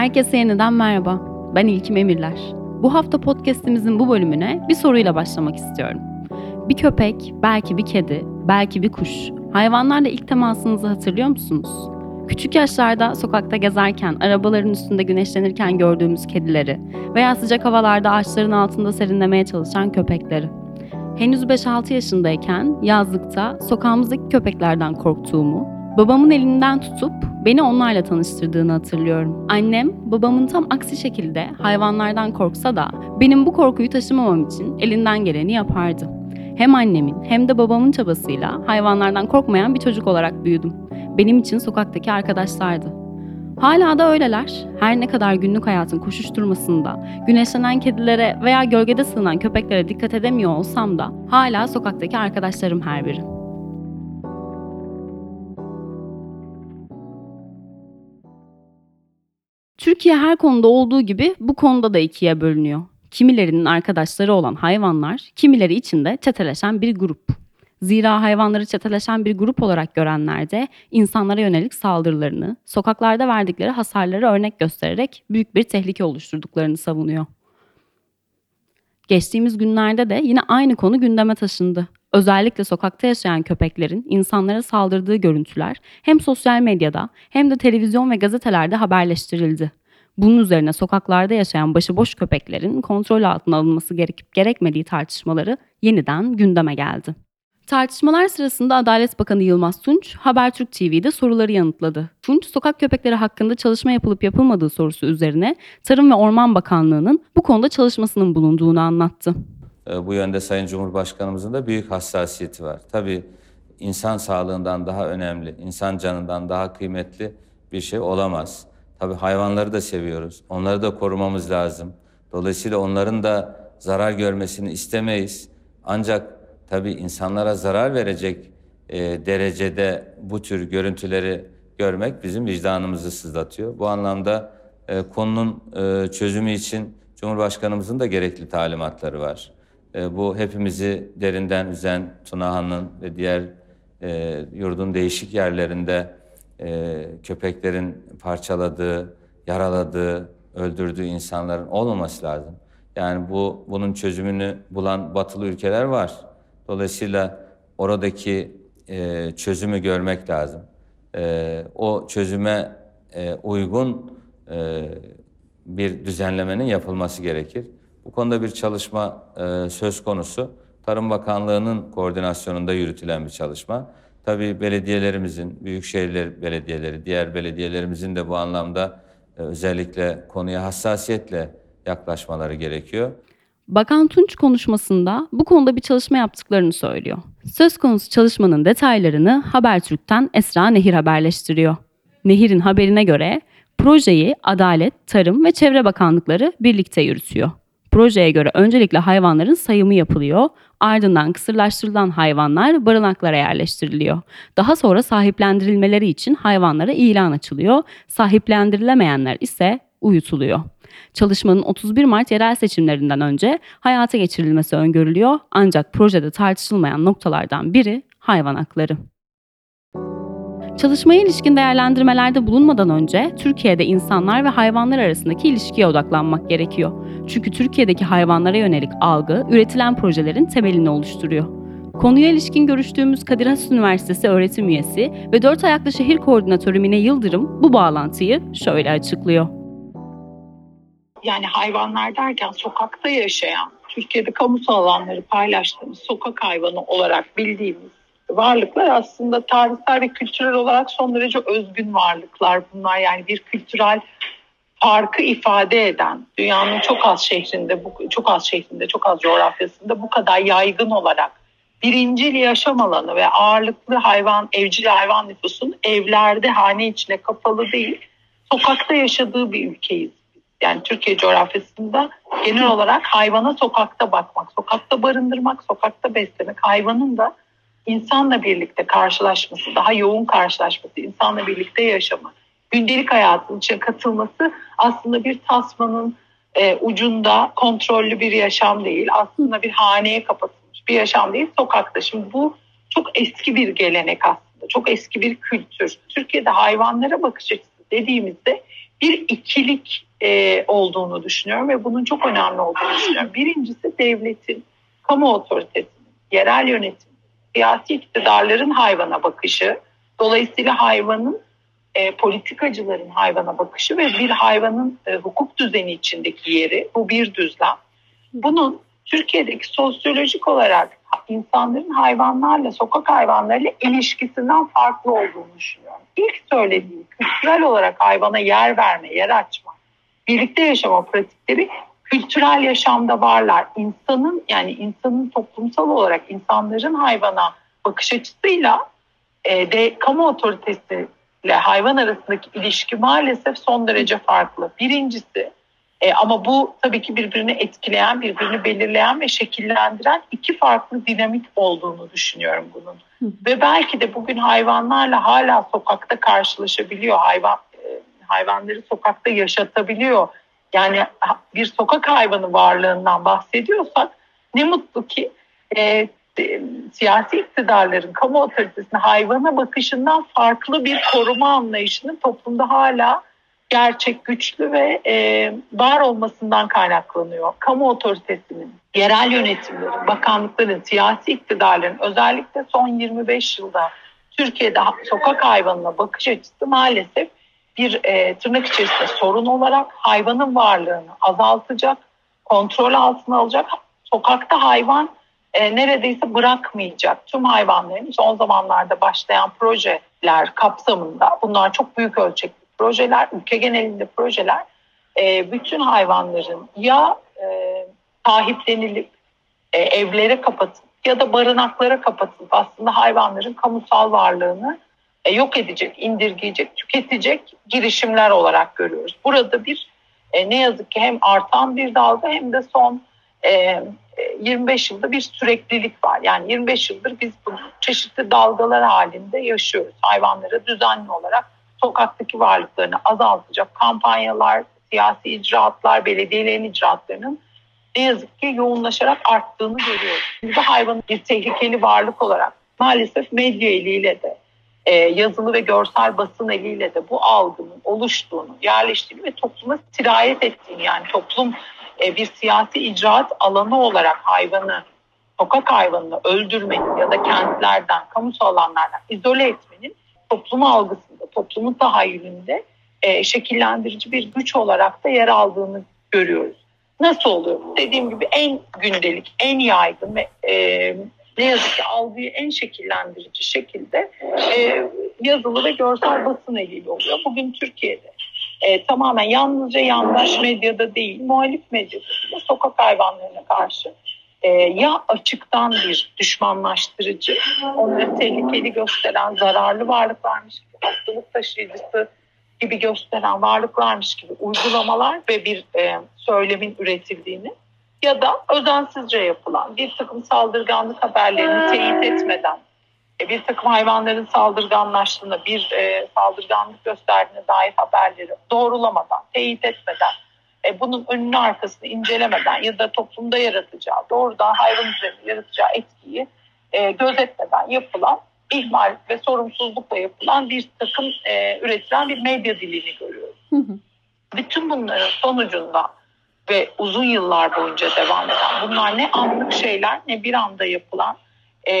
Herkese yeniden merhaba. Ben İlkim Emirler. Bu hafta podcast'imizin bu bölümüne bir soruyla başlamak istiyorum. Bir köpek, belki bir kedi, belki bir kuş. Hayvanlarla ilk temasınızı hatırlıyor musunuz? Küçük yaşlarda sokakta gezerken, arabaların üstünde güneşlenirken gördüğümüz kedileri veya sıcak havalarda ağaçların altında serinlemeye çalışan köpekleri. Henüz 5-6 yaşındayken yazlıkta sokağımızdaki köpeklerden korktuğumu, babamın elinden tutup beni onlarla tanıştırdığını hatırlıyorum. Annem babamın tam aksi şekilde hayvanlardan korksa da benim bu korkuyu taşımamam için elinden geleni yapardı. Hem annemin hem de babamın çabasıyla hayvanlardan korkmayan bir çocuk olarak büyüdüm. Benim için sokaktaki arkadaşlardı. Hala da öyleler. Her ne kadar günlük hayatın koşuşturmasında, güneşlenen kedilere veya gölgede sığınan köpeklere dikkat edemiyor olsam da hala sokaktaki arkadaşlarım her biri. Türkiye her konuda olduğu gibi bu konuda da ikiye bölünüyor. Kimilerinin arkadaşları olan hayvanlar, kimileri için de çeteleşen bir grup. Zira hayvanları çeteleşen bir grup olarak görenler de insanlara yönelik saldırılarını, sokaklarda verdikleri hasarları örnek göstererek büyük bir tehlike oluşturduklarını savunuyor. Geçtiğimiz günlerde de yine aynı konu gündeme taşındı. Özellikle sokakta yaşayan köpeklerin insanlara saldırdığı görüntüler hem sosyal medyada hem de televizyon ve gazetelerde haberleştirildi. Bunun üzerine sokaklarda yaşayan başıboş köpeklerin kontrol altına alınması gerekip gerekmediği tartışmaları yeniden gündeme geldi. Tartışmalar sırasında Adalet Bakanı Yılmaz Tunç, Habertürk TV'de soruları yanıtladı. Tunç, sokak köpekleri hakkında çalışma yapılıp yapılmadığı sorusu üzerine Tarım ve Orman Bakanlığı'nın bu konuda çalışmasının bulunduğunu anlattı. E, bu yönde Sayın Cumhurbaşkanımızın da büyük hassasiyeti var. Tabii insan sağlığından daha önemli, insan canından daha kıymetli bir şey olamaz. Tabii hayvanları da seviyoruz. Onları da korumamız lazım. Dolayısıyla onların da zarar görmesini istemeyiz. Ancak tabii insanlara zarar verecek e, derecede bu tür görüntüleri görmek bizim vicdanımızı sızlatıyor. Bu anlamda e, konunun e, çözümü için Cumhurbaşkanımızın da gerekli talimatları var. E, bu hepimizi derinden üzen Tunahan'ın ve diğer e, yurdun değişik yerlerinde e, köpeklerin parçaladığı, yaraladığı, öldürdüğü insanların olmaması lazım. Yani bu bunun çözümünü bulan batılı ülkeler var. Dolayısıyla oradaki e, çözümü görmek lazım. E, o çözüme e, uygun e, bir düzenlemenin yapılması gerekir. Bu konuda bir çalışma e, söz konusu. Tarım Bakanlığı'nın koordinasyonunda yürütülen bir çalışma. Tabii belediyelerimizin, büyükşehirler belediyeleri, diğer belediyelerimizin de bu anlamda e, özellikle konuya hassasiyetle yaklaşmaları gerekiyor. Bakan Tunç konuşmasında bu konuda bir çalışma yaptıklarını söylüyor. Söz konusu çalışmanın detaylarını Habertürk'ten Esra Nehir haberleştiriyor. Nehir'in haberine göre projeyi Adalet, Tarım ve Çevre Bakanlıkları birlikte yürütüyor. Projeye göre öncelikle hayvanların sayımı yapılıyor, ardından kısırlaştırılan hayvanlar barınaklara yerleştiriliyor. Daha sonra sahiplendirilmeleri için hayvanlara ilan açılıyor, sahiplendirilemeyenler ise uyutuluyor. Çalışmanın 31 Mart yerel seçimlerinden önce hayata geçirilmesi öngörülüyor ancak projede tartışılmayan noktalardan biri hayvan hakları. Çalışmaya ilişkin değerlendirmelerde bulunmadan önce Türkiye'de insanlar ve hayvanlar arasındaki ilişkiye odaklanmak gerekiyor. Çünkü Türkiye'deki hayvanlara yönelik algı üretilen projelerin temelini oluşturuyor. Konuya ilişkin görüştüğümüz Kadir Has Üniversitesi öğretim üyesi ve dört ayaklı şehir koordinatörü Mine Yıldırım bu bağlantıyı şöyle açıklıyor. Yani hayvanlar derken sokakta yaşayan, Türkiye'de kamusal alanları paylaştığımız sokak hayvanı olarak bildiğimiz varlıklar aslında tarihsel ve kültürel olarak son derece özgün varlıklar bunlar. Yani bir kültürel farkı ifade eden dünyanın çok az şehrinde, çok az şehrinde, çok az coğrafyasında bu kadar yaygın olarak birincil yaşam alanı ve ağırlıklı hayvan, evcil hayvan nüfusun evlerde hane içine kapalı değil, sokakta yaşadığı bir ülkeyiz. Yani Türkiye coğrafyasında genel olarak hayvana sokakta bakmak, sokakta barındırmak, sokakta beslemek, hayvanın da insanla birlikte karşılaşması, daha yoğun karşılaşması, insanla birlikte yaşamı, gündelik hayatın içine katılması aslında bir tasmanın e, ucunda kontrollü bir yaşam değil. Aslında bir haneye kapatılmış bir yaşam değil, sokakta. Şimdi bu çok eski bir gelenek aslında, çok eski bir kültür. Türkiye'de hayvanlara bakış açısı dediğimizde bir ikilik e, olduğunu düşünüyorum ve bunun çok önemli olduğunu düşünüyorum. Birincisi devletin, kamu otoritesinin, yerel yönetim, siyasi iktidarların hayvana bakışı, dolayısıyla hayvanın e, politikacıların hayvana bakışı ve bir hayvanın e, hukuk düzeni içindeki yeri bu bir düzlem. Bunun Türkiye'deki sosyolojik olarak insanların hayvanlarla, sokak hayvanlarıyla ilişkisinden farklı olduğunu düşünüyorum. İlk söylediğim kültürel olarak hayvana yer verme, yer açma, birlikte yaşama pratikleri kültürel yaşamda varlar. İnsanın yani insanın toplumsal olarak insanların hayvana bakış açısıyla e, de kamu otoritesi ile hayvan arasındaki ilişki maalesef son derece farklı. Birincisi e, ama bu tabii ki birbirini etkileyen, birbirini belirleyen ve şekillendiren iki farklı dinamik olduğunu düşünüyorum bunun. Hı. Ve belki de bugün hayvanlarla hala sokakta karşılaşabiliyor, hayvan e, hayvanları sokakta yaşatabiliyor. Yani bir sokak hayvanı varlığından bahsediyorsak ne mutlu ki e, e, siyasi iktidarların kamu otoritesine hayvana bakışından farklı bir koruma anlayışının toplumda hala gerçek, güçlü ve e, var olmasından kaynaklanıyor. Kamu otoritesinin, yerel yönetimlerin, bakanlıkların, siyasi iktidarların özellikle son 25 yılda Türkiye'de sokak hayvanına bakış açısı maalesef bir e, tırnak içerisinde sorun olarak hayvanın varlığını azaltacak, kontrol altına alacak. Sokakta hayvan e, neredeyse bırakmayacak. Tüm hayvanların son zamanlarda başlayan projeler kapsamında bunlar çok büyük ölçekli projeler, ülke genelinde projeler e, bütün hayvanların ya e, sahiplenilip e, evlere kapatılıp ya da barınaklara kapatılıp aslında hayvanların kamusal varlığını e, yok edecek, indirgeyecek, tüketecek girişimler olarak görüyoruz. Burada bir e, ne yazık ki hem artan bir dalga hem de son e, 25 yılda bir süreklilik var. Yani 25 yıldır biz bu çeşitli dalgalar halinde yaşıyoruz. Hayvanlara düzenli olarak sokaktaki varlıklarını azaltacak kampanyalar, siyasi icraatlar, belediyelerin icraatlarının ne yazık ki yoğunlaşarak arttığını görüyoruz. Biz de hayvanın bir tehlikeli varlık olarak maalesef medya eliyle de e, yazılı ve görsel basın eliyle de bu algının oluştuğunu, yerleştiğini ve topluma sirayet ettiğini yani toplum e, bir siyasi icraat alanı olarak hayvanı, sokak hayvanını öldürmenin ya da kentlerden, kamusal alanlardan izole etmenin toplum algısında, toplumun tahayyülünde e, şekillendirici bir güç olarak da yer aldığını görüyoruz. Nasıl oluyor? Dediğim gibi en gündelik, en yaygın ve e, ne yazık ki algıyı en şekillendirici şekilde e, yazılı ve görsel basın eliyle oluyor. Bugün Türkiye'de e, tamamen yalnızca yandaş medyada değil, muhalif medyada da sokak hayvanlarına karşı e, ya açıktan bir düşmanlaştırıcı, onları tehlikeli gösteren, zararlı varlıklarmış gibi, hastalık taşıyıcısı gibi gösteren varlıklarmış gibi uygulamalar ve bir e, söylemin üretildiğini ya da özensizce yapılan bir takım saldırganlık haberlerini teyit etmeden e, bir takım hayvanların saldırganlaştığına, bir e, saldırganlık gösterdiğine dair haberleri doğrulamadan, teyit etmeden, e, bunun önünü arkasını incelemeden ya da toplumda yaratacağı, doğrudan hayvan üzerinde yaratacağı etkiyi e, gözetmeden yapılan ihmal ve sorumsuzlukla yapılan bir takım e, üretilen bir medya dilini görüyoruz. Hı hı. Bütün bunların sonucunda ve uzun yıllar boyunca devam eden bunlar ne anlık şeyler ne bir anda yapılan e,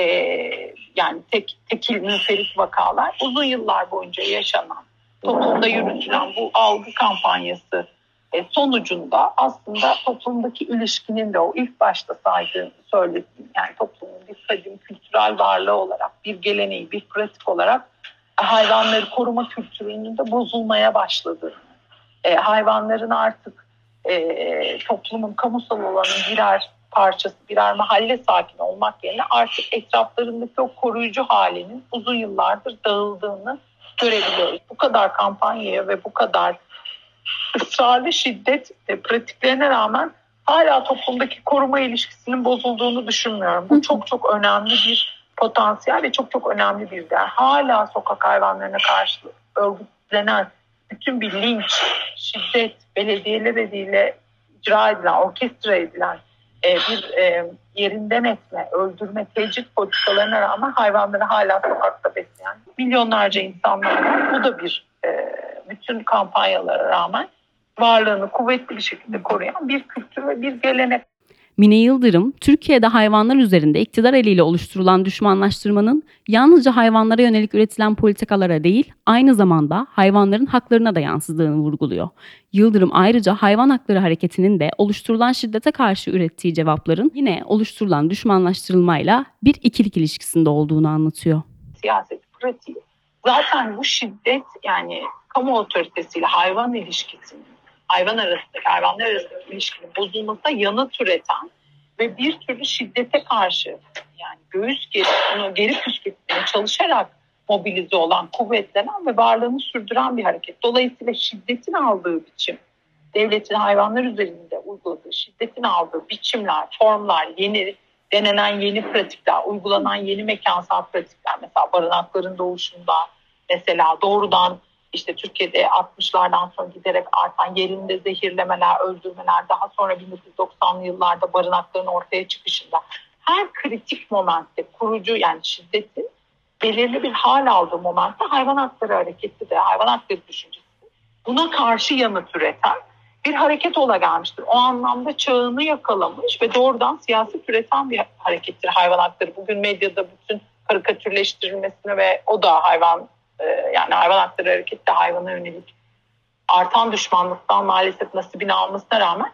yani tek, tekil müferit vakalar uzun yıllar boyunca yaşanan toplumda yürütülen bu algı kampanyası e, sonucunda aslında toplumdaki ilişkinin de o ilk başta saydığım söylediğim yani toplumun bir kadim kültürel varlığı olarak bir geleneği bir pratik olarak hayvanları koruma kültürünün de bozulmaya başladı. E, hayvanların artık e, toplumun kamusal olanın birer parçası, birer mahalle sakini olmak yerine artık etraflarındaki o koruyucu halinin uzun yıllardır dağıldığını görebiliyoruz. Bu kadar kampanyaya ve bu kadar ısrarlı şiddet e, pratiklerine rağmen hala toplumdaki koruma ilişkisinin bozulduğunu düşünmüyorum. Bu çok çok önemli bir potansiyel ve çok çok önemli bir değer. Hala sokak hayvanlarına karşı örgütlenen bütün bir linç, şiddet, belediyeler eliyle icra edilen, orkestra edilen e, bir e, yerinden etme, öldürme, tecrit politikalarına rağmen hayvanları hala sokakta besleyen milyonlarca insanlar var. Bu da bir e, bütün kampanyalara rağmen varlığını kuvvetli bir şekilde koruyan bir kültür ve bir gelenek. Mine Yıldırım, Türkiye'de hayvanlar üzerinde iktidar eliyle oluşturulan düşmanlaştırmanın yalnızca hayvanlara yönelik üretilen politikalara değil, aynı zamanda hayvanların haklarına da yansıdığını vurguluyor. Yıldırım ayrıca hayvan hakları hareketinin de oluşturulan şiddete karşı ürettiği cevapların yine oluşturulan düşmanlaştırılmayla bir ikilik ilişkisinde olduğunu anlatıyor. Siyaset pratiği. Zaten bu şiddet yani kamu otoritesiyle hayvan ilişkisinin hayvan arasındaki, hayvanlar arasındaki ilişkinin bozulmasına yanıt üreten ve bir türlü şiddete karşı yani göğüs gerip bunu geri püskürtmeye çalışarak mobilize olan, kuvvetlenen ve varlığını sürdüren bir hareket. Dolayısıyla şiddetin aldığı biçim, devletin hayvanlar üzerinde uyguladığı şiddetin aldığı biçimler, formlar, yeni denenen yeni pratikler, uygulanan yeni mekansal pratikler mesela barınakların doğuşunda mesela doğrudan işte Türkiye'de 60'lardan sonra giderek artan yerinde zehirlemeler, öldürmeler, daha sonra 1990'lı yıllarda barınakların ortaya çıkışında her kritik momentte kurucu yani şiddetin belirli bir hal aldığı momentte hayvan hakları hareketi de, hayvan hakları düşüncesi buna karşı yanıt üreten bir hareket ola gelmiştir. O anlamda çağını yakalamış ve doğrudan siyaset üreten bir harekettir hayvan hakları. Bugün medyada bütün karikatürleştirilmesine ve o da hayvan yani hayvan hakları hareketi de hayvana yönelik artan düşmanlıktan maalesef nasibini almasına rağmen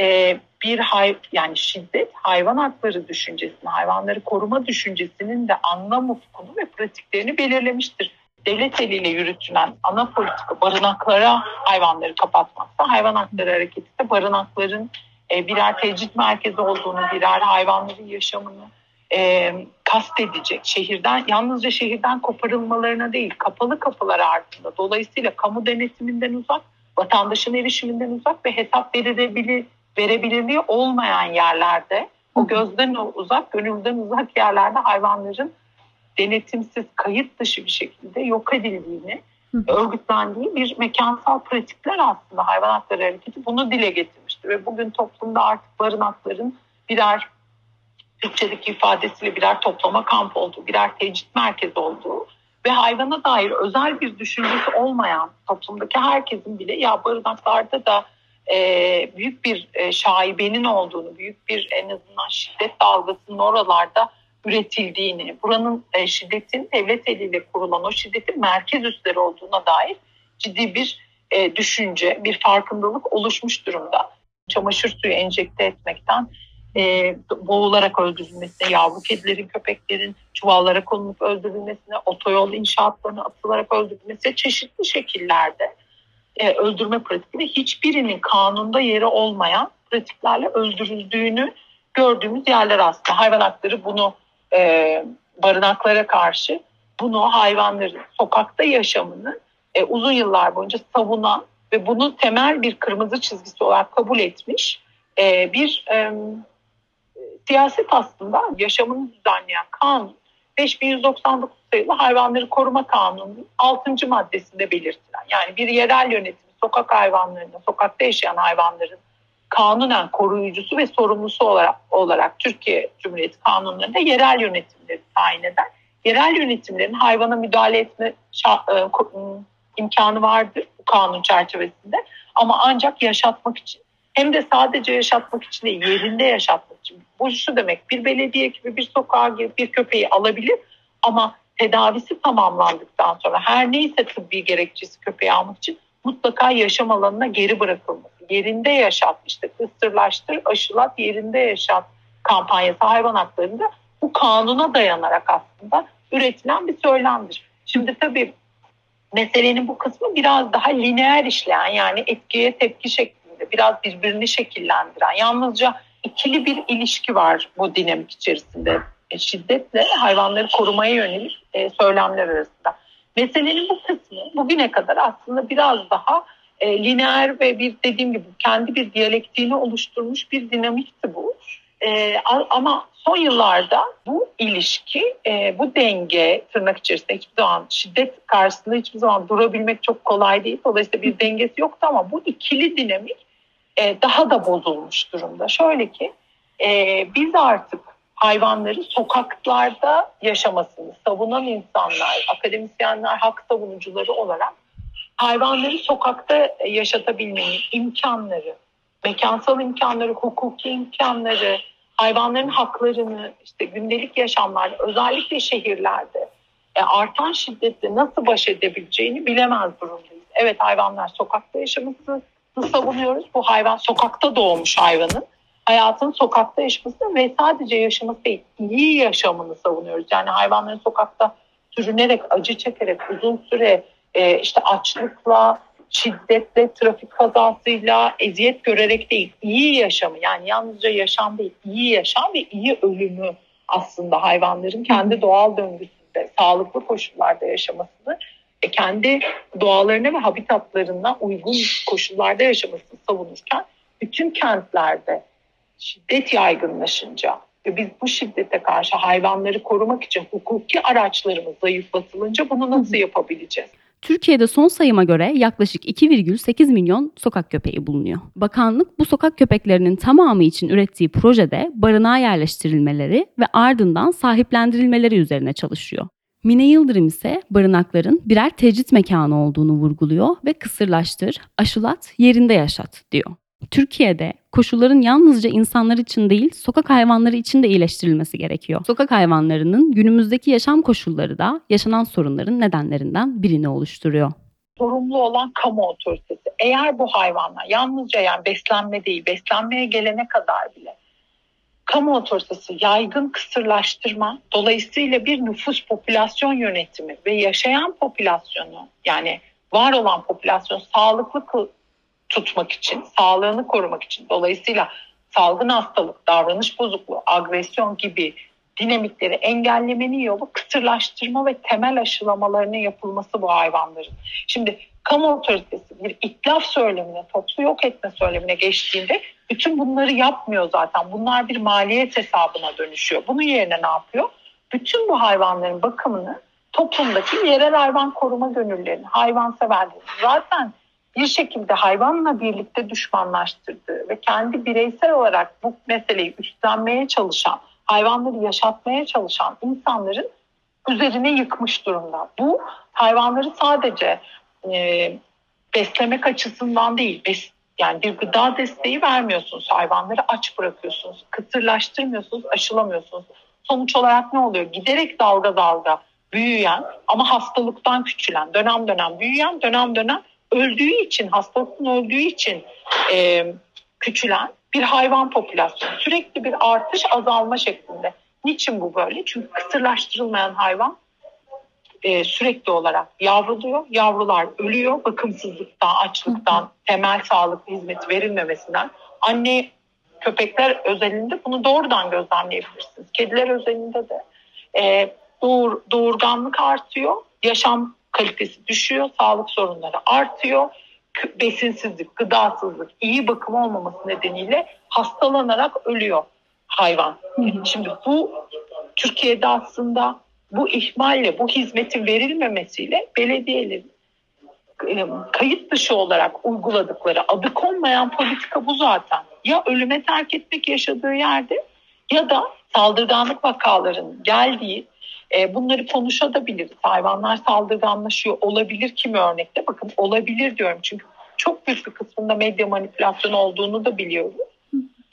e, bir hay yani şiddet hayvan hakları düşüncesini, hayvanları koruma düşüncesinin de anlam ufkunu ve pratiklerini belirlemiştir. Devlet eliyle yürütülen ana politika barınaklara hayvanları kapatmaksa hayvan hakları hareketi de barınakların e, birer tecrit merkezi olduğunu, birer hayvanların yaşamını e, kastedecek şehirden yalnızca şehirden koparılmalarına değil kapalı kapılar ardında. Dolayısıyla kamu denetiminden uzak vatandaşın erişiminden uzak ve hesap verilebilir, verebilirliği olmayan yerlerde o gözden uzak gönülden uzak yerlerde hayvanların denetimsiz kayıt dışı bir şekilde yok edildiğini örgütlendiği bir mekansal pratikler aslında hayvan hakları hareketi bunu dile getirmiştir. Ve bugün toplumda artık barınakların birer Türkçedeki ifadesiyle birer toplama kamp olduğu, birer tecrit merkezi olduğu ve hayvana dair özel bir düşüncesi olmayan toplumdaki herkesin bile ya barınaklarda da e, büyük bir e, şaibenin olduğunu, büyük bir en azından şiddet dalgasının oralarda üretildiğini, buranın e, şiddetin devlet eliyle kurulan o şiddetin merkez üsleri olduğuna dair ciddi bir e, düşünce, bir farkındalık oluşmuş durumda. Çamaşır suyu enjekte etmekten e, boğularak öldürülmesine, yavru kedilerin, köpeklerin çuvallara konulup öldürülmesine, otoyol inşaatlarına atılarak öldürülmesine çeşitli şekillerde e, öldürme pratiği ve hiçbirinin kanunda yeri olmayan pratiklerle öldürüldüğünü gördüğümüz yerler aslında. Hayvan hakları bunu e, barınaklara karşı bunu hayvanların sokakta yaşamını e, uzun yıllar boyunca savunan ve bunu temel bir kırmızı çizgisi olarak kabul etmiş e, bir e, siyaset aslında yaşamını düzenleyen kanun 5199 sayılı hayvanları koruma kanununun 6. maddesinde belirtilen yani bir yerel yönetimi sokak hayvanlarının, sokakta yaşayan hayvanların kanunen koruyucusu ve sorumlusu olarak, olarak Türkiye Cumhuriyeti kanunlarında yerel yönetimleri tayin eder. Yerel yönetimlerin hayvana müdahale etme e, imkanı vardır bu kanun çerçevesinde ama ancak yaşatmak için hem de sadece yaşatmak için değil yerinde yaşatmak için. Bu şu demek bir belediye gibi bir sokağa girip bir köpeği alabilir ama tedavisi tamamlandıktan sonra her neyse tıbbi gerekçesi köpeği almak için mutlaka yaşam alanına geri bırakılması. Yerinde yaşat işte kısırlaştır aşılat yerinde yaşat kampanyası hayvan haklarında bu kanuna dayanarak aslında üretilen bir söylemdir. Şimdi tabii meselenin bu kısmı biraz daha lineer işleyen yani etkiye tepki şeklinde biraz birbirini şekillendiren yalnızca ikili bir ilişki var bu dinamik içerisinde e, şiddetle hayvanları korumaya yönelik e, söylemler arasında. Meselenin bu kısmı bugüne kadar aslında biraz daha e, lineer ve bir dediğim gibi kendi bir diyalektiğini oluşturmuş bir dinamikti bu. E, ama son yıllarda bu ilişki, e, bu denge tırnak içerisinde hiçbir zaman şiddet karşısında hiçbir zaman durabilmek çok kolay değil. Dolayısıyla bir dengesi yoktu ama bu ikili dinamik e, daha da bozulmuş durumda. Şöyle ki e, biz artık hayvanları sokaklarda yaşamasını savunan insanlar, akademisyenler, hak savunucuları olarak hayvanları sokakta yaşatabilmenin imkanları, mekansal imkanları, hukuki imkanları, hayvanların haklarını işte gündelik yaşamlarda özellikle şehirlerde e, artan şiddetle nasıl baş edebileceğini bilemez durumdayız. Evet hayvanlar sokakta yaşamasını savunuyoruz. Bu hayvan sokakta doğmuş hayvanın hayatın sokakta yaşaması ve sadece yaşaması değil, iyi yaşamını savunuyoruz. Yani hayvanların sokakta sürünerek, acı çekerek, uzun süre e, işte açlıkla, şiddetle, trafik kazasıyla, eziyet görerek değil, iyi yaşamı yani yalnızca yaşam değil, iyi yaşam ve iyi ölümü aslında hayvanların kendi doğal döngüsünde, sağlıklı koşullarda yaşamasını kendi doğalarına ve habitatlarına uygun koşullarda yaşamasını savunurken bütün kentlerde şiddet yaygınlaşınca ve biz bu şiddete karşı hayvanları korumak için hukuki araçlarımız zayıflatılınca bunu nasıl yapabileceğiz? Türkiye'de son sayıma göre yaklaşık 2,8 milyon sokak köpeği bulunuyor. Bakanlık bu sokak köpeklerinin tamamı için ürettiği projede barınağa yerleştirilmeleri ve ardından sahiplendirilmeleri üzerine çalışıyor. Mine Yıldırım ise barınakların birer tecrit mekanı olduğunu vurguluyor ve kısırlaştır, aşılat, yerinde yaşat diyor. Türkiye'de koşulların yalnızca insanlar için değil, sokak hayvanları için de iyileştirilmesi gerekiyor. Sokak hayvanlarının günümüzdeki yaşam koşulları da yaşanan sorunların nedenlerinden birini oluşturuyor. Sorumlu olan kamu otoritesi. Eğer bu hayvanlar yalnızca yani beslenme değil, beslenmeye gelene kadar bile kamu otoritesi yaygın kısırlaştırma, dolayısıyla bir nüfus popülasyon yönetimi ve yaşayan popülasyonu yani var olan popülasyon sağlıklı tutmak için, sağlığını korumak için dolayısıyla salgın hastalık, davranış bozukluğu, agresyon gibi dinamikleri engellemenin yolu kısırlaştırma ve temel aşılamalarının yapılması bu hayvanların. Şimdi kamu otoritesi bir itlaf söylemine, toplu yok etme söylemine geçtiğinde bütün bunları yapmıyor zaten. Bunlar bir maliyet hesabına dönüşüyor. Bunun yerine ne yapıyor? Bütün bu hayvanların bakımını toplumdaki yerel hayvan koruma gönüllerini, hayvanseverlerini zaten bir şekilde hayvanla birlikte düşmanlaştırdığı ve kendi bireysel olarak bu meseleyi üstlenmeye çalışan, hayvanları yaşatmaya çalışan insanların üzerine yıkmış durumda. Bu hayvanları sadece e, beslemek açısından değil, bes, yani bir gıda desteği vermiyorsunuz, hayvanları aç bırakıyorsunuz, kısırlaştırmıyorsunuz, aşılamıyorsunuz. Sonuç olarak ne oluyor? Giderek dalga dalga büyüyen ama hastalıktan küçülen, dönem dönem büyüyen, dönem dönem öldüğü için, hastalıktan öldüğü için e, küçülen bir hayvan popülasyonu. Sürekli bir artış azalma şeklinde. Niçin bu böyle? Çünkü kısırlaştırılmayan hayvan e, sürekli olarak yavruluyor. Yavrular ölüyor bakımsızlıktan, açlıktan, temel sağlık hizmeti verilmemesinden. Anne köpekler özelinde bunu doğrudan gözlemleyebilirsiniz. Kediler özelinde de e, doğur, doğurganlık artıyor. Yaşam kalitesi düşüyor, sağlık sorunları artıyor. Besinsizlik, gıdasızlık, iyi bakım olmaması nedeniyle hastalanarak ölüyor hayvan. Şimdi bu Türkiye'de aslında bu ihmalle, bu hizmetin verilmemesiyle belediyelerin e, kayıt dışı olarak uyguladıkları adı konmayan politika bu zaten. Ya ölüme terk etmek yaşadığı yerde ya da saldırganlık vakalarının geldiği e, bunları konuşabiliriz. Hayvanlar saldırganlaşıyor olabilir kimi örnekte. Bakın olabilir diyorum çünkü çok büyük bir kısmında medya manipülasyonu olduğunu da biliyoruz.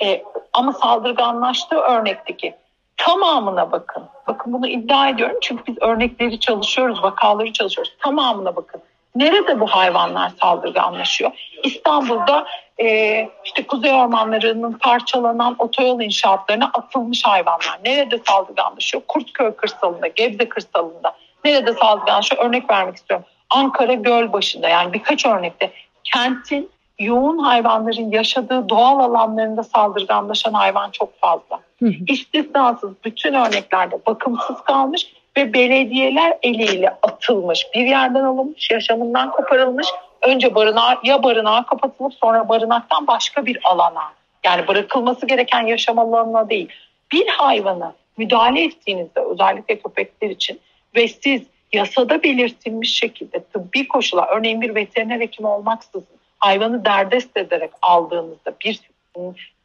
E, ama saldırganlaştığı örnekteki tamamına bakın. Bakın bunu iddia ediyorum çünkü biz örnekleri çalışıyoruz, vakaları çalışıyoruz. Tamamına bakın. Nerede bu hayvanlar saldırganlaşıyor? İstanbul'da e, işte kuzey ormanlarının parçalanan otoyol inşaatlarına atılmış hayvanlar. Nerede saldırganlaşıyor? Kurtköy kırsalında, Gebze kırsalında. Nerede saldırganlaşıyor? Örnek vermek istiyorum. Ankara Gölbaşı'nda yani birkaç örnekte kentin yoğun hayvanların yaşadığı doğal alanlarında saldırganlaşan hayvan çok fazla. Hı hı. İstisnasız bütün örneklerde bakımsız kalmış ve belediyeler eliyle atılmış, bir yerden alınmış, yaşamından koparılmış. Önce barınağa ya barınağa kapatılıp sonra barınaktan başka bir alana yani bırakılması gereken yaşam alanına değil. Bir hayvanı müdahale ettiğinizde özellikle köpekler için ve siz yasada belirtilmiş şekilde tıbbi koşullar örneğin bir veteriner hekim olmaksızın hayvanı derdest ederek aldığınızda bir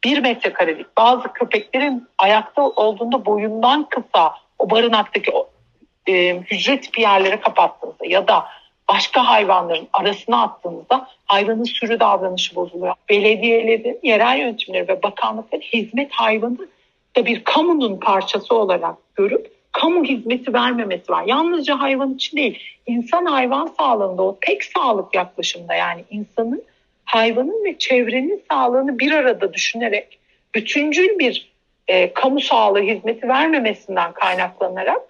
bir metrekarelik bazı köpeklerin ayakta olduğunda boyundan kısa o barınaktaki o, e, hücre tipi yerlere kapattığınızda ya da başka hayvanların arasına attığınızda hayvanın sürü davranışı bozuluyor. Belediyelerin, yerel yönetimleri ve bakanlıkların hizmet hayvanı da bir kamunun parçası olarak görüp kamu hizmeti vermemesi var. Yalnızca hayvan için değil, insan hayvan sağlığında o tek sağlık yaklaşımda yani insanın, hayvanın ve çevrenin sağlığını bir arada düşünerek bütüncül bir e, kamu sağlığı hizmeti vermemesinden kaynaklanarak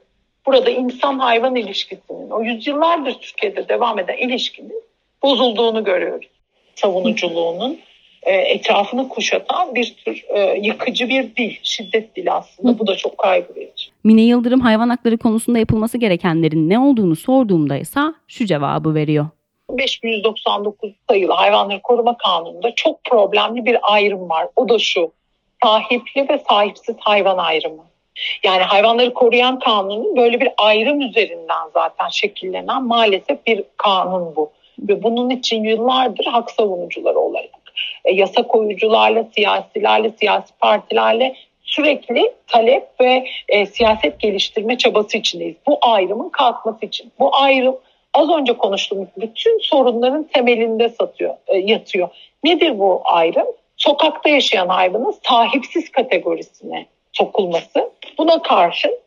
burada insan hayvan ilişkisinin o yüzyıllardır Türkiye'de devam eden ilişkinin bozulduğunu görüyoruz. Savunuculuğunun etrafını kuşatan bir tür e, yıkıcı bir dil, şiddet dili aslında. Bu da çok kaygı verici. Mine Yıldırım hayvan hakları konusunda yapılması gerekenlerin ne olduğunu sorduğumda ise şu cevabı veriyor. 5199 sayılı Hayvanları Koruma Kanunu'nda çok problemli bir ayrım var. O da şu, sahipli ve sahipsiz hayvan ayrımı. Yani hayvanları koruyan kanunun böyle bir ayrım üzerinden zaten şekillenen maalesef bir kanun bu. Ve bunun için yıllardır hak savunucuları olarak e, yasa koyucularla, siyasilerle, siyasi partilerle sürekli talep ve e, siyaset geliştirme çabası içindeyiz. Bu ayrımın kalkması için. Bu ayrım az önce konuştuğumuz bütün sorunların temelinde satıyor, e, yatıyor. Nedir bu ayrım? Sokakta yaşayan hayvanın sahipsiz kategorisine sokulması. Buna karşın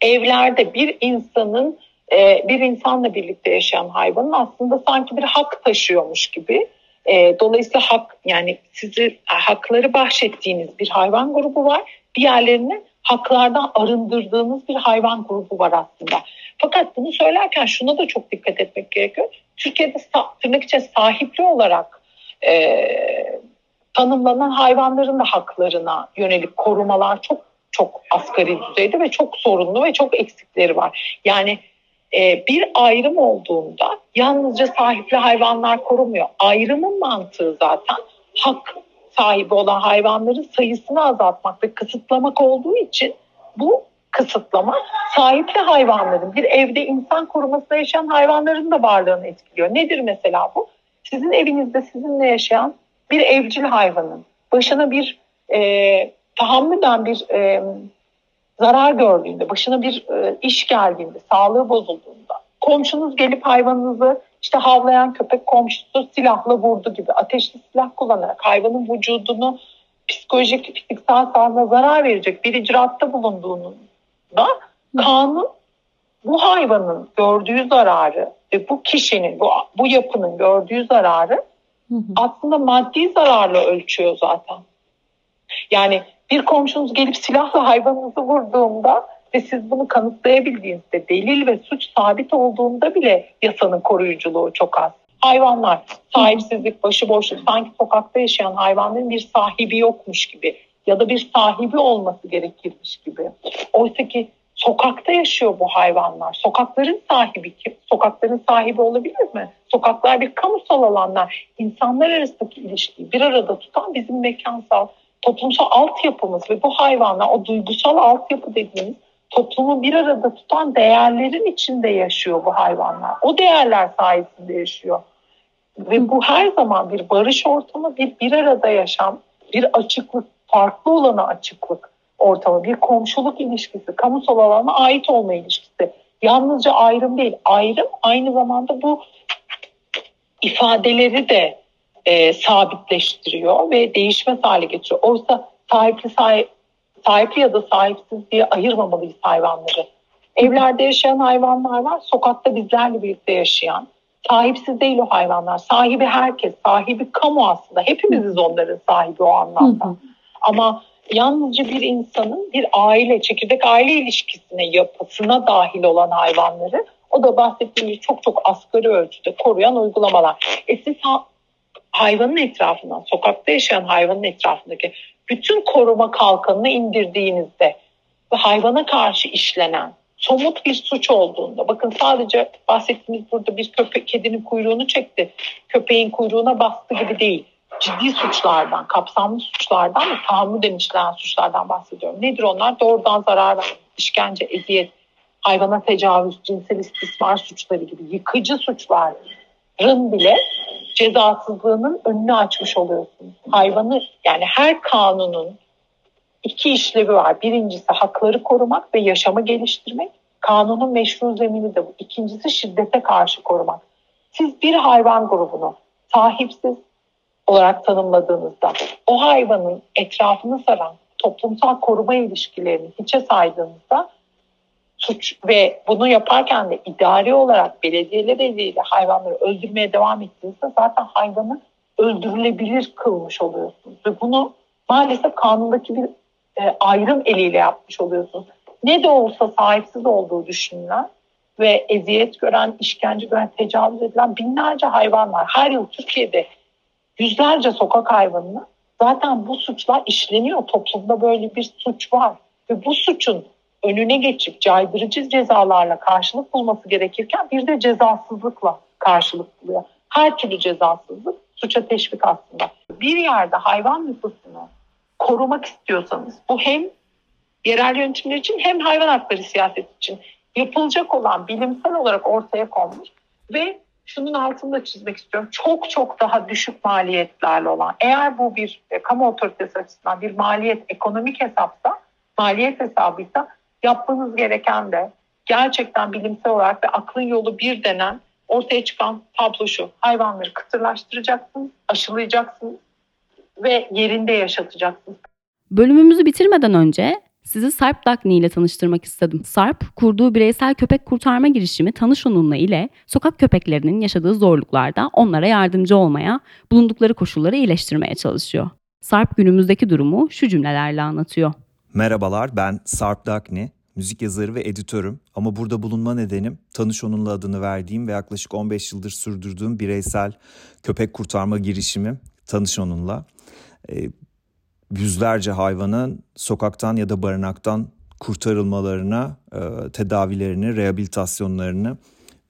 evlerde bir insanın e, bir insanla birlikte yaşayan hayvanın aslında sanki bir hak taşıyormuş gibi. E, dolayısıyla hak yani sizi hakları bahşettiğiniz bir hayvan grubu var. Diğerlerini haklardan arındırdığınız bir hayvan grubu var aslında. Fakat bunu söylerken şuna da çok dikkat etmek gerekiyor. Türkiye'de tırnak içinde sahipli olarak e, tanımlanan hayvanların da haklarına yönelik korumalar çok çok asgari düzeyde ve çok sorunlu ve çok eksikleri var. Yani e, bir ayrım olduğunda yalnızca sahipli hayvanlar korumuyor. Ayrımın mantığı zaten hak sahibi olan hayvanların sayısını azaltmak ve kısıtlamak olduğu için bu kısıtlama sahipli hayvanların bir evde insan korumasında yaşayan hayvanların da varlığını etkiliyor. Nedir mesela bu? Sizin evinizde sizinle yaşayan bir evcil hayvanın başına bir e, tahammüden bir e, zarar gördüğünde, başına bir e, iş geldiğinde, sağlığı bozulduğunda, komşunuz gelip hayvanınızı işte havlayan köpek komşusu silahla vurdu gibi ateşli silah kullanarak hayvanın vücudunu psikolojik, fiziksel sağlığına zarar verecek bir icraatta bulunduğunda kanun bu hayvanın gördüğü zararı ve bu kişinin, bu, bu yapının gördüğü zararı aslında maddi zararla ölçüyor zaten. Yani bir komşunuz gelip silahla hayvanınızı vurduğunda ve siz bunu kanıtlayabildiğinizde delil ve suç sabit olduğunda bile yasanın koruyuculuğu çok az. Hayvanlar sahipsizlik, başıboşluk sanki sokakta yaşayan hayvanların bir sahibi yokmuş gibi ya da bir sahibi olması gerekirmiş gibi. Oysa ki sokakta yaşıyor bu hayvanlar. Sokakların sahibi kim? Sokakların sahibi olabilir mi? Sokaklar bir kamusal alanlar. İnsanlar arasındaki ilişkiyi bir arada tutan bizim mekansal, toplumsal altyapımız ve bu hayvanlar o duygusal altyapı dediğimiz toplumu bir arada tutan değerlerin içinde yaşıyor bu hayvanlar. O değerler sayesinde yaşıyor. Ve bu her zaman bir barış ortamı, bir bir arada yaşam, bir açıklık, farklı olana açıklık ortamı, bir komşuluk ilişkisi, kamusal alana ait olma ilişkisi. Yalnızca ayrım değil, ayrım aynı zamanda bu ifadeleri de e, sabitleştiriyor ve değişmez hale getiriyor. Oysa sahipli, sahip, sahipli ya da sahipsiz diye ayırmamalıyız hayvanları. Evlerde yaşayan hayvanlar var, sokakta bizlerle birlikte yaşayan. Sahipsiz değil o hayvanlar. Sahibi herkes, sahibi kamu aslında. Hepimiziz onların sahibi o anlamda. Ama yalnızca bir insanın bir aile, çekirdek aile ilişkisine, yapısına dahil olan hayvanları o da bahsettiğimiz çok çok asgari ölçüde koruyan uygulamalar. E siz ha, hayvanın etrafından, sokakta yaşayan hayvanın etrafındaki bütün koruma kalkanını indirdiğinizde ve hayvana karşı işlenen somut bir suç olduğunda bakın sadece bahsettiğimiz burada bir köpek kedinin kuyruğunu çekti köpeğin kuyruğuna bastı gibi değil. Ciddi suçlardan kapsamlı suçlardan ve tahammüden işlenen suçlardan bahsediyorum. Nedir onlar? Doğrudan zarar işkence eziyet hayvana tecavüz cinsel istismar suçları gibi yıkıcı suçların bile cezasızlığının önünü açmış oluyorsunuz. Hayvanı yani her kanunun iki işlevi var. Birincisi hakları korumak ve yaşamı geliştirmek. Kanunun meşru zemini de bu. İkincisi şiddete karşı korumak. Siz bir hayvan grubunu sahipsiz olarak tanımladığınızda o hayvanın etrafını saran toplumsal koruma ilişkilerini hiçe saydığınızda suç ve bunu yaparken de idari olarak belediyeler eliyle hayvanları öldürmeye devam ettiğinizde zaten hayvanı öldürülebilir kılmış oluyorsunuz. Ve bunu maalesef kanundaki bir e, ayrım eliyle yapmış oluyorsunuz. Ne de olsa sahipsiz olduğu düşünülen ve eziyet gören, işkence gören, tecavüz edilen binlerce hayvan var. Her yıl Türkiye'de yüzlerce sokak hayvanını zaten bu suçlar işleniyor. Toplumda böyle bir suç var. Ve bu suçun önüne geçip caydırıcı cezalarla karşılık bulması gerekirken bir de cezasızlıkla karşılık buluyor. Her türlü cezasızlık suça teşvik aslında. Bir yerde hayvan nüfusunu korumak istiyorsanız bu hem yerel yönetimler için hem hayvan hakları siyaset için yapılacak olan bilimsel olarak ortaya konmuş ve şunun altını da çizmek istiyorum. Çok çok daha düşük maliyetlerle olan eğer bu bir e, kamu otoritesi açısından bir maliyet ekonomik hesapsa maliyet hesabıysa yapmanız gereken de gerçekten bilimsel olarak ve aklın yolu bir denen ortaya çıkan tablo şu. Hayvanları kısırlaştıracaksınız, aşılayacaksınız ve yerinde yaşatacaksınız. Bölümümüzü bitirmeden önce sizi Sarp Dagny ile tanıştırmak istedim. Sarp, kurduğu bireysel köpek kurtarma girişimi Tanış Onunla ile sokak köpeklerinin yaşadığı zorluklarda onlara yardımcı olmaya, bulundukları koşulları iyileştirmeye çalışıyor. Sarp günümüzdeki durumu şu cümlelerle anlatıyor. Merhabalar ben Sarp Dagny, müzik yazarı ve editörüm ama burada bulunma nedenim Tanış Onunla adını verdiğim ve yaklaşık 15 yıldır sürdürdüğüm bireysel köpek kurtarma girişimim Tanış Onunla. Ee, yüzlerce hayvanın sokaktan ya da barınaktan kurtarılmalarına, e, tedavilerini, rehabilitasyonlarını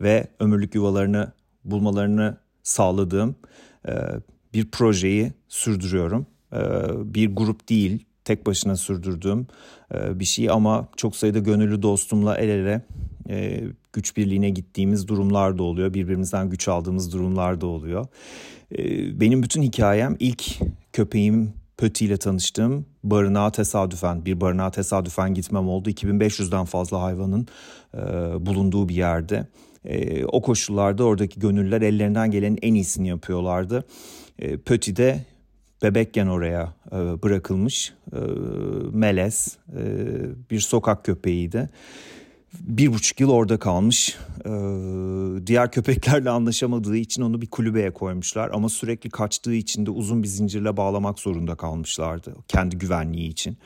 ve ömürlük yuvalarını bulmalarını sağladığım e, bir projeyi sürdürüyorum. E, bir grup değil, tek başına sürdürdüğüm e, bir şey ama çok sayıda gönüllü dostumla el ele e, güç birliğine gittiğimiz durumlar da oluyor. Birbirimizden güç aldığımız durumlar da oluyor. E, benim bütün hikayem ilk köpeğim Pöti ile tanıştığım barınağa tesadüfen bir barınağa tesadüfen gitmem oldu. 2500'den fazla hayvanın bulunduğu bir yerde. o koşullarda oradaki gönüllüler ellerinden gelenin en iyisini yapıyorlardı. Pöti de bebekken oraya e, bırakılmış e, melez e, bir sokak köpeğiydi. Bir buçuk yıl orada kalmış. E, diğer köpeklerle anlaşamadığı için onu bir kulübeye koymuşlar. Ama sürekli kaçtığı için de uzun bir zincirle bağlamak zorunda kalmışlardı. Kendi güvenliği için.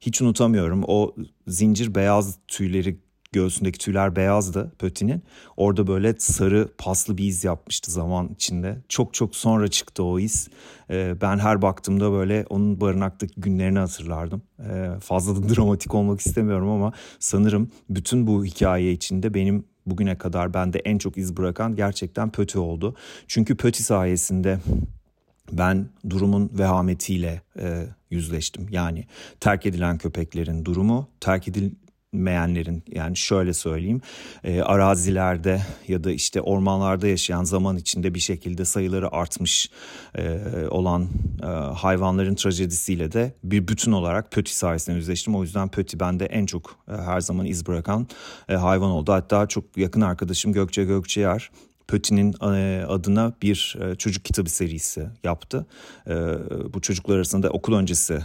Hiç unutamıyorum o zincir beyaz tüyleri göğsündeki tüyler beyazdı Pöti'nin. Orada böyle sarı paslı bir iz yapmıştı zaman içinde. Çok çok sonra çıktı o iz. Ee, ben her baktığımda böyle onun barınaktaki günlerini hatırlardım. Ee, fazla da dramatik olmak istemiyorum ama sanırım bütün bu hikaye içinde benim bugüne kadar bende en çok iz bırakan gerçekten Pöti oldu. Çünkü Pöti sayesinde ben durumun vehametiyle e, yüzleştim. Yani terk edilen köpeklerin durumu, terk edil meyenlerin yani şöyle söyleyeyim e, arazilerde ya da işte ormanlarda yaşayan zaman içinde bir şekilde sayıları artmış e, olan e, hayvanların trajedisiyle de bir bütün olarak Pöti sayesinde yüzleştim. O yüzden Pöti bende en çok e, her zaman iz bırakan e, hayvan oldu. Hatta çok yakın arkadaşım Gökçe Gökçeyer Pöti'nin e, adına bir e, çocuk kitabı serisi yaptı. E, bu çocuklar arasında okul öncesi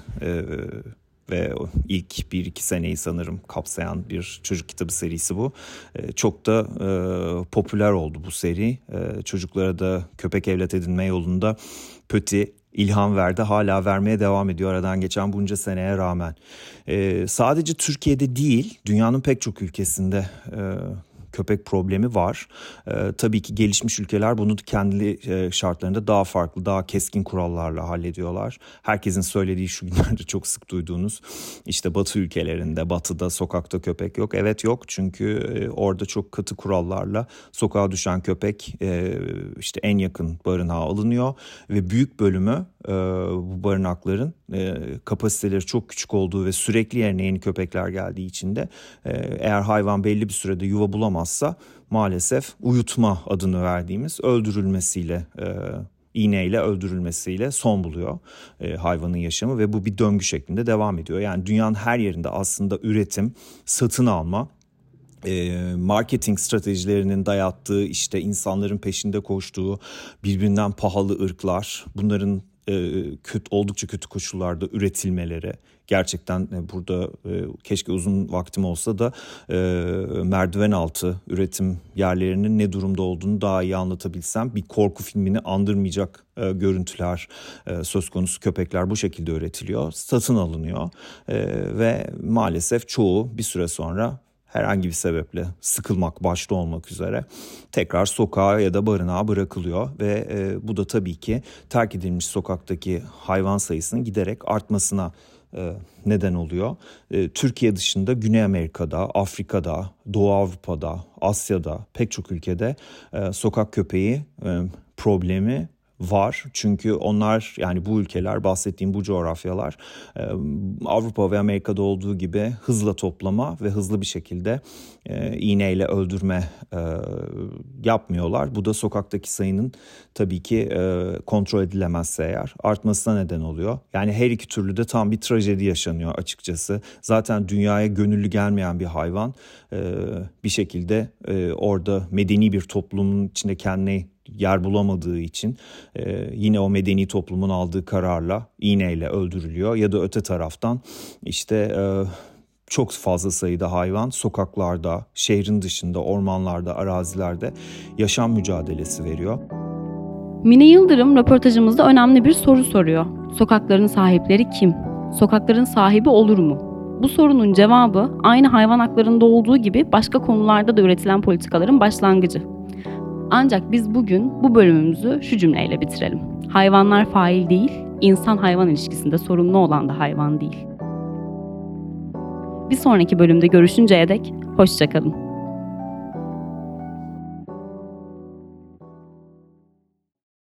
ve ilk bir iki seneyi sanırım kapsayan bir çocuk kitabı serisi bu. E, çok da e, popüler oldu bu seri. E, çocuklara da köpek evlat edinme yolunda Pöti ilham verdi. Hala vermeye devam ediyor aradan geçen bunca seneye rağmen. E, sadece Türkiye'de değil dünyanın pek çok ülkesinde e, köpek problemi var. E, tabii ki gelişmiş ülkeler bunu kendi e, şartlarında daha farklı, daha keskin kurallarla hallediyorlar. Herkesin söylediği şu günlerde çok sık duyduğunuz işte batı ülkelerinde, batıda sokakta köpek yok. Evet yok çünkü e, orada çok katı kurallarla sokağa düşen köpek e, işte en yakın barınağa alınıyor ve büyük bölümü e, bu barınakların e, kapasiteleri çok küçük olduğu ve sürekli yerine yeni köpekler geldiği için de e, eğer hayvan belli bir sürede yuva bulamazsa maalesef uyutma adını verdiğimiz öldürülmesiyle e, iğneyle öldürülmesiyle son buluyor e, hayvanın yaşamı ve bu bir döngü şeklinde devam ediyor. Yani dünyanın her yerinde aslında üretim, satın alma e, marketing stratejilerinin dayattığı işte insanların peşinde koştuğu birbirinden pahalı ırklar bunların e, kötü oldukça kötü koşullarda üretilmeleri. Gerçekten e, burada e, keşke uzun vaktim olsa da e, merdiven altı üretim yerlerinin ne durumda olduğunu daha iyi anlatabilsem bir korku filmini andırmayacak e, görüntüler e, söz konusu köpekler bu şekilde üretiliyor satın alınıyor e, ve maalesef çoğu bir süre sonra herhangi bir sebeple sıkılmak başta olmak üzere tekrar sokağa ya da barınağa bırakılıyor ve e, bu da tabii ki terk edilmiş sokaktaki hayvan sayısının giderek artmasına e, neden oluyor. E, Türkiye dışında Güney Amerika'da, Afrika'da, Doğu Avrupa'da, Asya'da pek çok ülkede e, sokak köpeği problemi var. Çünkü onlar yani bu ülkeler bahsettiğim bu coğrafyalar e, Avrupa ve Amerika'da olduğu gibi hızla toplama ve hızlı bir şekilde e, iğneyle öldürme e, yapmıyorlar. Bu da sokaktaki sayının tabii ki kontrol edilemezse eğer artmasına neden oluyor. Yani her iki türlü de tam bir trajedi yaşanıyor açıkçası. Zaten dünyaya gönüllü gelmeyen bir hayvan bir şekilde orada medeni bir toplumun içinde kendine yer bulamadığı için e, yine o medeni toplumun aldığı kararla iğneyle öldürülüyor ya da öte taraftan işte e, çok fazla sayıda hayvan sokaklarda, şehrin dışında, ormanlarda, arazilerde yaşam mücadelesi veriyor. Mine Yıldırım röportajımızda önemli bir soru soruyor. Sokakların sahipleri kim? Sokakların sahibi olur mu? Bu sorunun cevabı aynı hayvan haklarında olduğu gibi başka konularda da üretilen politikaların başlangıcı. Ancak biz bugün bu bölümümüzü şu cümleyle bitirelim. Hayvanlar fail değil, insan hayvan ilişkisinde sorumlu olan da hayvan değil. Bir sonraki bölümde görüşünceye dek hoşçakalın.